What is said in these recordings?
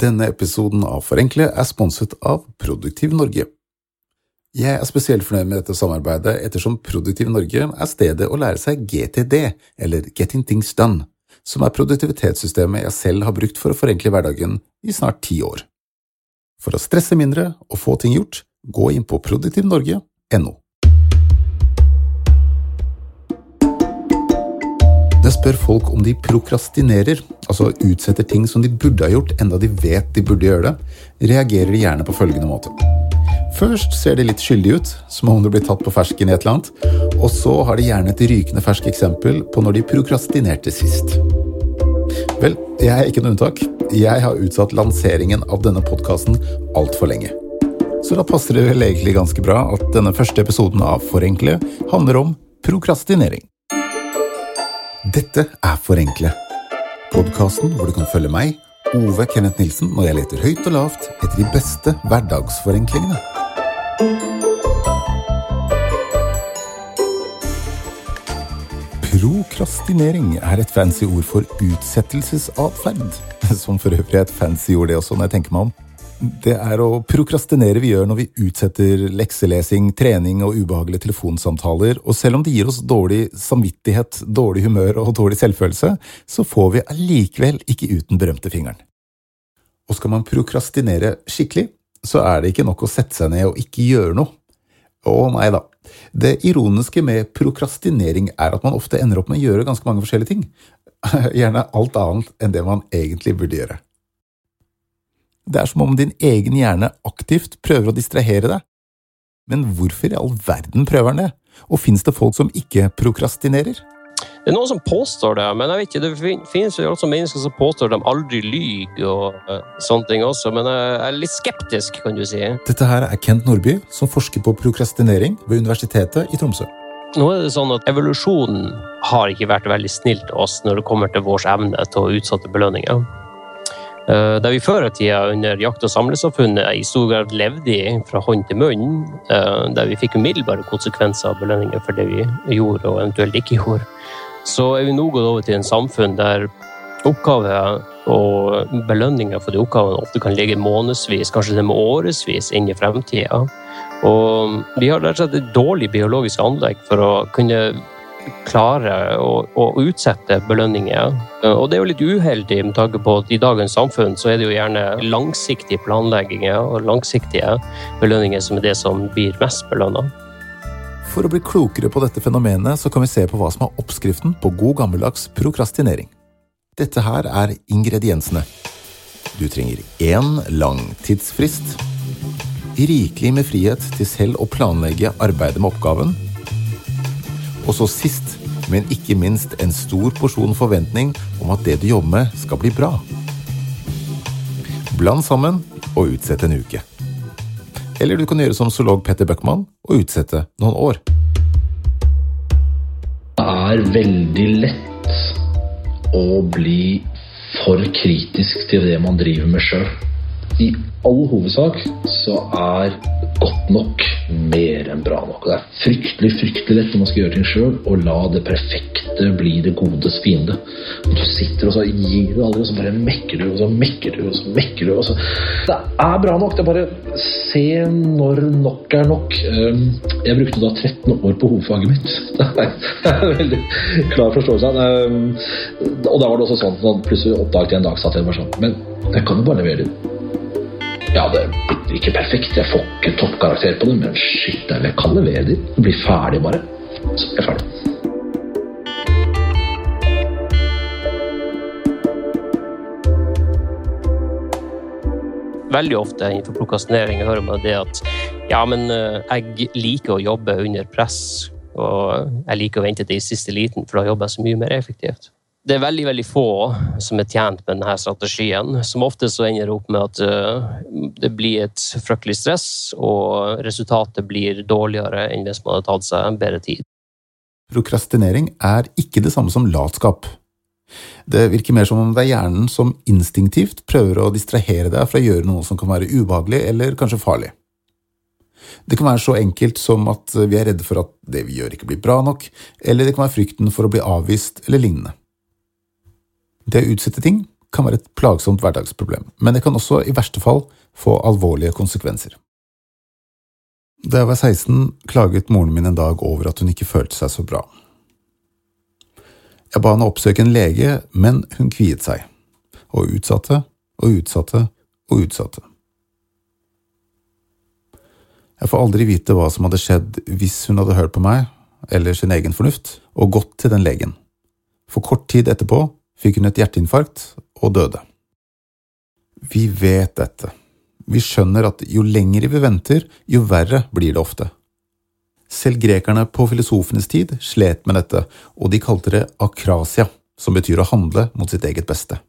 Denne episoden av Forenkle er sponset av Produktiv Norge. Jeg er spesielt fornøyd med dette samarbeidet ettersom Produktiv Norge er stedet å lære seg GTD, eller Getting Things Done, som er produktivitetssystemet jeg selv har brukt for å forenkle hverdagen i snart ti år. For å stresse mindre og få ting gjort, gå inn på produktivnorge.no. spør folk om de prokrastinerer, altså utsetter ting som de burde ha gjort enda de vet de burde gjøre det, reagerer de gjerne på følgende måte. Først ser de litt skyldige ut, som om de blir tatt på fersken i et eller annet, og så har de gjerne et rykende ferskt eksempel på når de prokrastinerte sist. Vel, jeg er ikke noe unntak. Jeg har utsatt lanseringen av denne podkasten altfor lenge. Så da passer det vel egentlig ganske bra at denne første episoden av Forenkle handler om prokrastinering. Dette er Forenkle, podkasten hvor du kan følge meg, Ove Kenneth Nilsen, når jeg leter høyt og lavt etter de beste hverdagsforenklingene. Prokrastinering er et fancy ord for utsettelsesatferd, som for øvrig er et fancy ord det også, når jeg tenker meg om. Det er å prokrastinere vi gjør når vi utsetter lekselesing, trening og ubehagelige telefonsamtaler, og selv om det gir oss dårlig samvittighet, dårlig humør og dårlig selvfølelse, så får vi allikevel ikke ut den berømte fingeren. Og skal man prokrastinere skikkelig, så er det ikke nok å sette seg ned og ikke gjøre noe. Å nei da. Det ironiske med prokrastinering er at man ofte ender opp med å gjøre ganske mange forskjellige ting. Gjerne alt annet enn det man egentlig burde gjøre. Det er som om din egen hjerne aktivt prøver å distrahere deg. Men hvorfor i all verden prøver den det? Og fins det folk som ikke prokrastinerer? Det er noen som påstår det, men jeg vet ikke, det finnes jo også mennesker som påstår de aldri lyver og uh, sånne ting også, men jeg er litt skeptisk, kan du si. Dette her er Kent Nordby, som forsker på prokrastinering ved Universitetet i Tromsø. Nå er det sånn at Evolusjonen har ikke vært veldig snill til oss når det kommer til vår evne til å utsette belønninger. Eh, der vi før i tida under jakt- og samlesamfunnet i stor grad levde i fra hånd til munn, eh, der vi fikk umiddelbare konsekvenser av belønninger for det vi gjorde og eventuelt ikke gjorde, så er vi nå gått over til en samfunn der oppgaver og belønninger for de oppgavene ofte kan ligge månedsvis, kanskje til og med årevis inn i fremtida. Og vi har rett og slett et dårlig biologisk anlegg for å kunne klare å, å, utsette belønninger. Og det er jo litt uheldig med tanke på at i dagens samfunn så er det jo gjerne langsiktige planlegginger og langsiktige belønninger som er det som blir mest belønna. For å bli klokere på dette fenomenet så kan vi se på hva som er oppskriften på god gammeldags prokrastinering. Dette her er ingrediensene. Du trenger én lang tidsfrist, rikelig med frihet til selv å planlegge arbeidet med oppgaven, og så sist, men ikke minst en stor porsjon forventning om at det du jobber med, skal bli bra. Bland sammen og utsett en uke. Eller du kan gjøre som zoolog Petter Bøckmann og utsette noen år. Det er veldig lett å bli for kritisk til det man driver med sjøl. I all hovedsak så er godt nok mer enn bra nok. Det er fryktelig fryktelig lett når man skal gjøre ting sjøl, å la det perfekte bli det godes fiende. Du sitter og så gir du aldri, og så bare mekker du, og så mekker du, og så mekker du. Og så. Det er bra nok. Det er bare se når nok er nok. Ehm, jeg brukte da 13 år på hovedfaget mitt. Det er veldig klar forståelse. av og da var det også sånn, plutselig oppdaget jeg en dag satt jeg bare sånn Men jeg kan jo bare levere det ja, det blir ikke perfekt. Jeg får ikke toppkarakter på det, men shit, jeg kan levere det. Bli ferdig, bare. Så jeg er ferdig. Veldig ofte innenfor prokrastinering hører man det at ja, men eh, jeg liker å jobbe under press, og jeg liker å vente til i siste liten, for da jobber jeg så mye mer effektivt det er veldig veldig få som er tjent med denne strategien. Som ofte så ender opp med at eh, det blir et fryktelig stress, og resultatet blir dårligere enn hvis man hadde tatt seg en bedre tid. Prokrastinering er ikke det samme som latskap. Det virker mer som om det er hjernen som instinktivt prøver å distrahere deg fra å gjøre noe som kan være ubehagelig eller kanskje farlig. Det kan være så enkelt som at vi er redde for at det vi gjør ikke blir bra nok, eller det kan være frykten for å bli avvist eller lignende. Det å utsette ting kan være et plagsomt hverdagsproblem, men det kan også i verste fall få alvorlige konsekvenser. Da jeg var 16, klaget moren min en dag over at hun ikke følte seg så bra. Jeg ba henne oppsøke en lege, men hun kviet seg, og utsatte og utsatte og utsatte. Jeg får aldri vite hva som hadde skjedd hvis hun hadde hørt på meg, eller sin egen fornuft, og gått til den legen. For kort tid etterpå fikk hun et hjerteinfarkt og døde. Vi vet dette. Vi skjønner at jo lenger vi venter, jo verre blir det ofte. Selv grekerne på filosofenes tid slet med dette, og de kalte det akrasia, som betyr å handle mot sitt eget beste.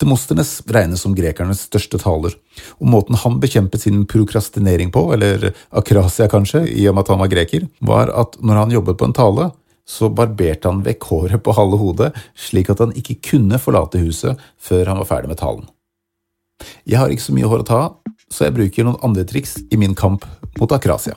Demosternes regnes som grekernes største taler, og måten han bekjempet sin prokrastinering på, eller akrasia kanskje, i og med at han var greker, var at når han jobbet på en tale, så barberte han vekk håret på halve hodet, slik at han ikke kunne forlate huset før han var ferdig med talen. Jeg har ikke så mye hår å ta av, så jeg bruker noen andre triks i min kamp mot akrasia.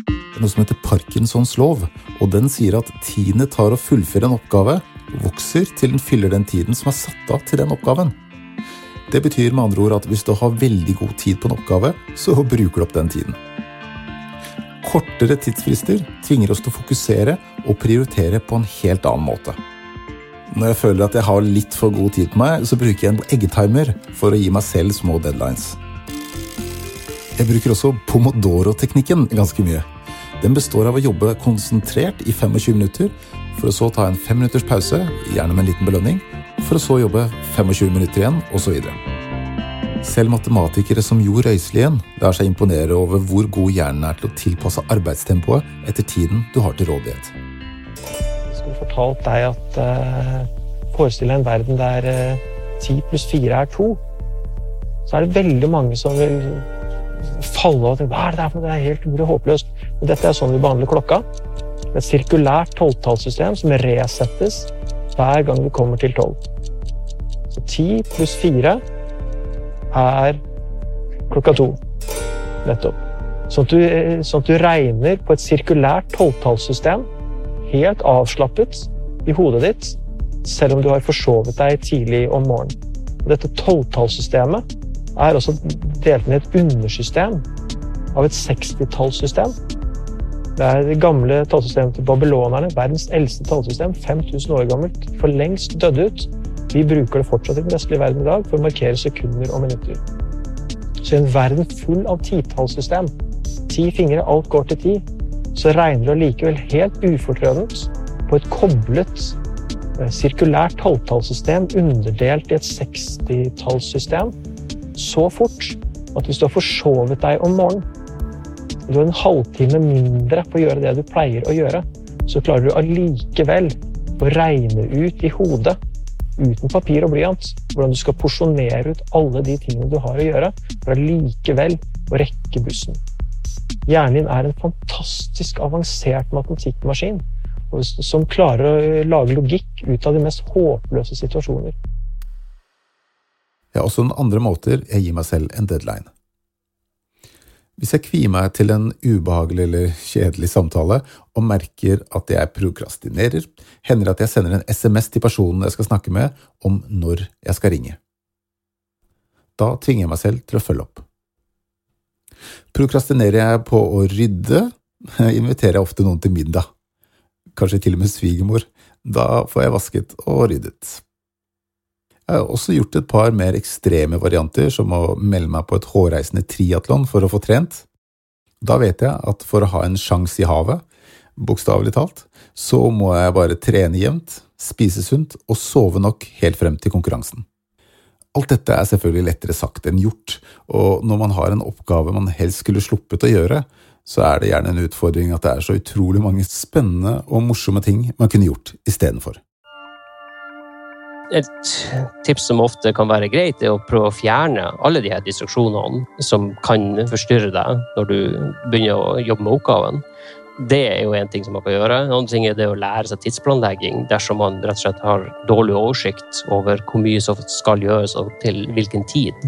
Det er noe som heter Parkinsons lov, og den sier at tiende tar å fullføre en oppgave, vokser til den fyller den tiden som er satt av til den oppgaven. Det betyr med andre ord at hvis du har veldig god tid på en oppgave, så bruker du opp den tiden. Kortere tidsfrister tvinger oss til å fokusere og prioritere på en helt annen måte. Når jeg føler at jeg har litt for god tid på meg, så bruker jeg en eggetimer for å gi meg selv små deadlines. Jeg bruker også pomodoro-teknikken ganske mye. Den består av å jobbe konsentrert i 25 minutter, for å så ta en fem minutters pause, gjerne med en liten belønning, for å så jobbe 25 minutter igjen, osv. Selv matematikere som Jo Røiselien lar seg imponere over hvor god hjernen er til å tilpasse arbeidstempoet etter tiden du har til rådighet Jeg skulle fortalt deg at uh, forestill deg en verden der uh, eh, 10 pluss 4 er 2, så er det veldig mange som vil falle og tenke hva er det der for det er helt umulig håpløst. Men dette er sånn vi behandler klokka. Et sirkulært tolvtallssystem som resettes hver gang vi kommer til 12. Så 10 pluss 4 er klokka to. Nettopp. Sånn at, du, eh, sånn at du regner på et sirkulært tolvtallssystem helt avslappet i hodet ditt, selv om du har forsovet deg tidlig om morgenen. Dette tolvtallssystemet er også delt inn i et undersystem av et sekstitallssystem. Det er det gamle tallsystemet til babylonerne, verdens eldste tallsystem, 5000 år gammelt, for lengst dødd ut. Vi bruker det fortsatt i den vestlige verden i dag for å markere sekunder og minutter. Så i en verden full av titallssystem, ti fingre, alt går til ti, så regner du allikevel helt ufortrødent på et koblet eh, sirkulært tolvtallssystem underdelt i et sekstitallssystem så fort at hvis du har forsovet deg om morgenen, du har en halvtime mindre på å gjøre det du pleier å gjøre, så klarer du allikevel å regne ut i hodet, uten papir og blyant, hvordan du skal porsjonere ut alle de tingene du har å gjøre, for allikevel å rekke bussen. Hjernen din er en fantastisk avansert matematikkmaskin som klarer å lage logikk ut av de mest håpløse situasjoner. Jeg har også noen andre måter jeg gir meg selv en deadline. Hvis jeg kvier meg til en ubehagelig eller kjedelig samtale og merker at jeg prokrastinerer, hender det at jeg sender en SMS til personen jeg skal snakke med, om når jeg skal ringe. Da tvinger jeg meg selv til å følge opp. Prokrastinerer jeg på å rydde, inviterer jeg ofte noen til middag. Kanskje til og med svigermor. Da får jeg vasket og ryddet. Jeg har også gjort et par mer ekstreme varianter, som å melde meg på et hårreisende triatlon for å få trent. Da vet jeg at for å ha en sjanse i havet, bokstavelig talt, så må jeg bare trene jevnt, spise sunt og sove nok helt frem til konkurransen. Alt dette er selvfølgelig lettere sagt enn gjort, og når man har en oppgave man helst skulle sluppet å gjøre, så er det gjerne en utfordring at det er så utrolig mange spennende og morsomme ting man kunne gjort istedenfor. Et tips som ofte kan være greit, er å prøve å fjerne alle de her distraksjonene som kan forstyrre deg når du begynner å jobbe med oppgaven. Det er jo en ting som man kan gjøre. En annen ting er det å lære seg tidsplanlegging dersom man rett og slett har dårlig oversikt over hvor mye som skal gjøres og til hvilken tid.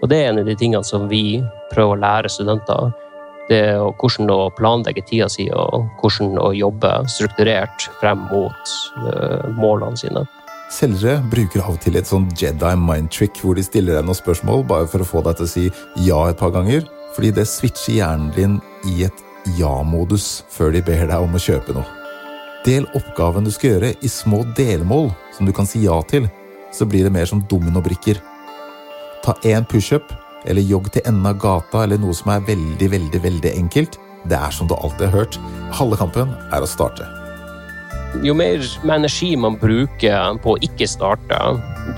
Og det er en av de tingene som vi prøver å lære studenter. Det er hvordan å planlegge tida si og hvordan å jobbe strukturert frem mot uh, målene sine. Selgere bruker av og til et sånn Jedi mind trick hvor de stiller deg noen spørsmål bare for å få deg til å si ja et par ganger, fordi det switcher hjernen din i et ja-modus før de ber deg om å kjøpe noe. Del oppgaven du skal gjøre i små delmål som du kan si ja til, så blir det mer som dominobrikker. Ta én pushup, eller jogg til enden av gata, eller noe som er veldig, veldig, veldig enkelt. Det er som du alltid har hørt. Halve kampen er å starte jo mer energi man bruker på å ikke starte,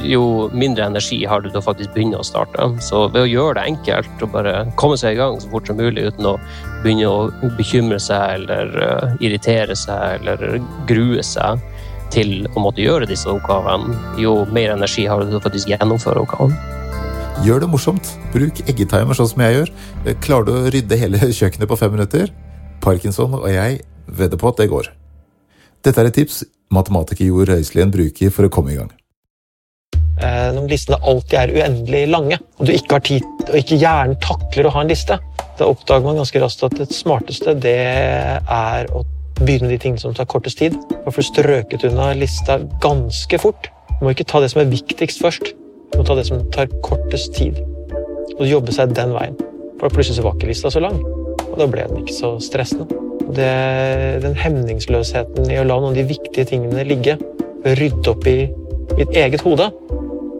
jo mindre energi har du til å faktisk begynne å starte. Så ved å gjøre det enkelt og bare komme seg i gang så fort som mulig uten å begynne å bekymre seg eller uh, irritere seg eller grue seg til å måtte gjøre disse oppgavene, jo mer energi har du til å faktisk gjennomføre oppgaven. Gjør det morsomt. Bruk eggetimer sånn som jeg gjør. Klarer du å rydde hele kjøkkenet på fem minutter? Parkinson og jeg vedder på at det går. Dette er et tips matematiker Jo Røiselien bruker for å komme i gang. Eh, når listene alltid er uendelig lange, og du ikke har tid, og ikke hjernen takler å ha en liste, da oppdager man ganske raskt at det smarteste det er å begynne med de tingene som tar kortest tid. Da får du strøket unna lista ganske fort. Du må ikke ta det som er viktigst først. Du må ta det som tar kortest tid. Og jobbe seg den veien. For plutselig var ikke lista så lang, og da ble den ikke så stressende det, den hemningsløsheten i å la noen av de viktige tingene ligge, rydde opp i mitt eget hode,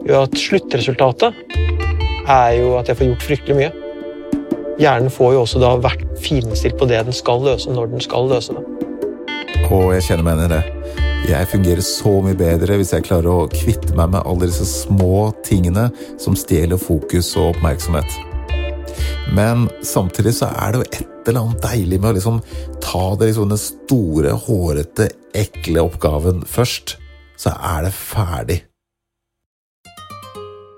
gjør at sluttresultatet er jo at jeg får gjort fryktelig mye. Hjernen får jo også da vært finstilt på det den skal løse, når den skal løse det. Og jeg kjenner meg igjen i det. Jeg fungerer så mye bedre hvis jeg klarer å kvitte meg med alle disse små tingene som stjeler fokus og oppmerksomhet. Men samtidig så er det jo et eller annet deilig med å liksom ta det liksom den store, hårete, ekle oppgaven først. Så er det ferdig.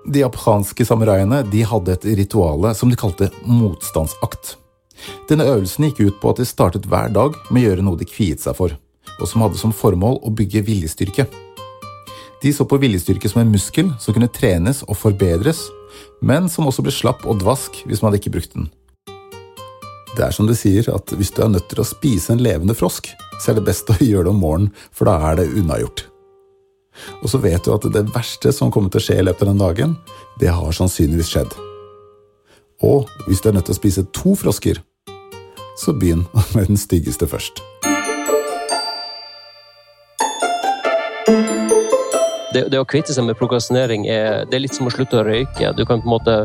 De japanske samuraiene de hadde et rituale som de kalte motstandsakt. Denne øvelsen gikk ut på at de startet hver dag med å gjøre noe de kviet seg for, og som hadde som formål å bygge viljestyrke. De så på viljestyrke som en muskel som kunne trenes og forbedres, men som også blir slapp og dvask hvis man ikke brukte den. Det er som du sier, at hvis du er nødt til å spise en levende frosk, så er det best å gjøre det om morgenen, for da er det unnagjort. Og så vet du at det verste som kommer til å skje i løpet av den dagen, det har sannsynligvis skjedd. Og hvis du er nødt til å spise to frosker, så begynn med den styggeste først. Det, det, å kvitte seg med prokrastinering er, det er litt som å slutte å røyke. Du kan på en måte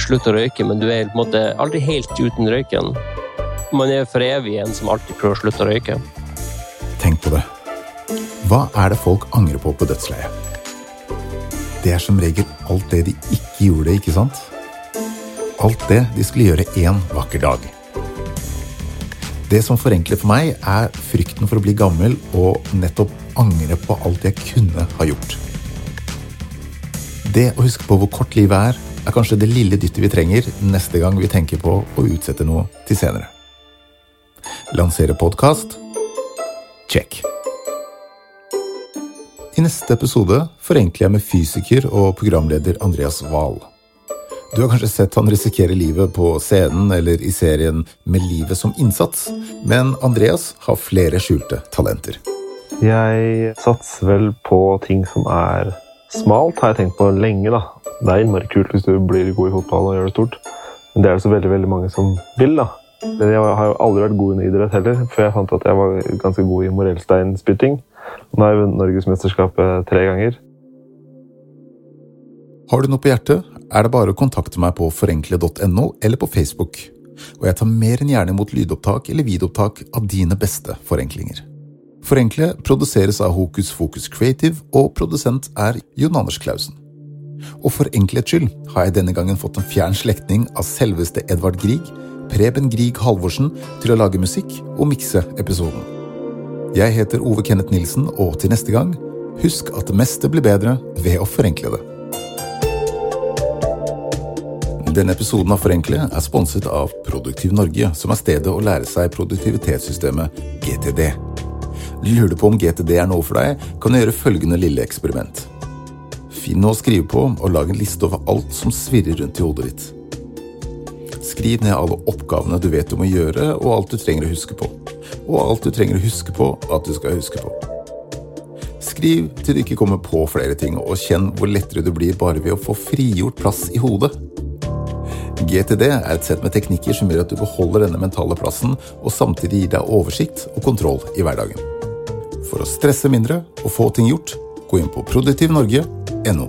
slutte å røyke, men du er på en måte aldri helt uten røyken. Man er for evig en som alltid prøver å slutte å røyke. Tenk på det. Hva er det folk angrer på på dødsleiet? Det er som regel alt det de ikke gjorde, ikke sant? Alt det de skulle gjøre en vakker dag. Det som forenkler for meg, er frykten for å bli gammel og nettopp angre på alt jeg kunne ha gjort. Det å huske på hvor kort livet er, er kanskje det lille dyttet vi trenger neste gang vi tenker på å utsette noe til senere. Lansere podkast? Check. I neste episode forenkler jeg med fysiker og programleder Andreas Wahl. Du har kanskje sett han risikere livet på scenen eller i serien Med livet som innsats, men Andreas har flere skjulte talenter. Jeg satser vel på ting som er Smalt har jeg tenkt på lenge. da. Det er innmari kult hvis du blir god i fotball og gjør det stort. Men det er det så veldig veldig mange som vil. da. Men jeg har jo aldri vært god i idrett heller, før jeg fant at jeg var ganske god i morellsteinspytting. Nå har jeg vunnet Norgesmesterskapet tre ganger. Har du noe på hjertet, er det bare å kontakte meg på forenkle.no eller på Facebook. Og jeg tar mer enn gjerne imot lydopptak eller videoopptak av dine beste forenklinger. Forenkle produseres av Hokus Fokus Creative, og produsent er Jon Anders Klausen. Og for enkelhets skyld har jeg denne gangen fått en fjern slektning av selveste Edvard Grieg, Preben Grieg Halvorsen, til å lage musikk og mikse episoden. Jeg heter Ove Kenneth Nilsen, og til neste gang, husk at det meste blir bedre ved å forenkle det. Denne episoden av Forenkle er sponset av Produktiv Norge, som er stedet å lære seg produktivitetssystemet GTD. Lurer du på om GTD er noe for deg, kan du gjøre følgende lille eksperiment. Finn noe å skrive på, og lag en liste over alt som svirrer rundt i hodet ditt. Skriv ned alle oppgavene du vet du må gjøre, og alt du trenger å huske på. Og alt du trenger å huske på at du skal huske på. Skriv til du ikke kommer på flere ting, og kjenn hvor lettere du blir bare ved å få frigjort plass i hodet. GTD er et sett med teknikker som gjør at du beholder denne mentale plassen, og samtidig gir deg oversikt og kontroll i hverdagen. For å stresse mindre og få ting gjort, gå inn på produktivnorge.no.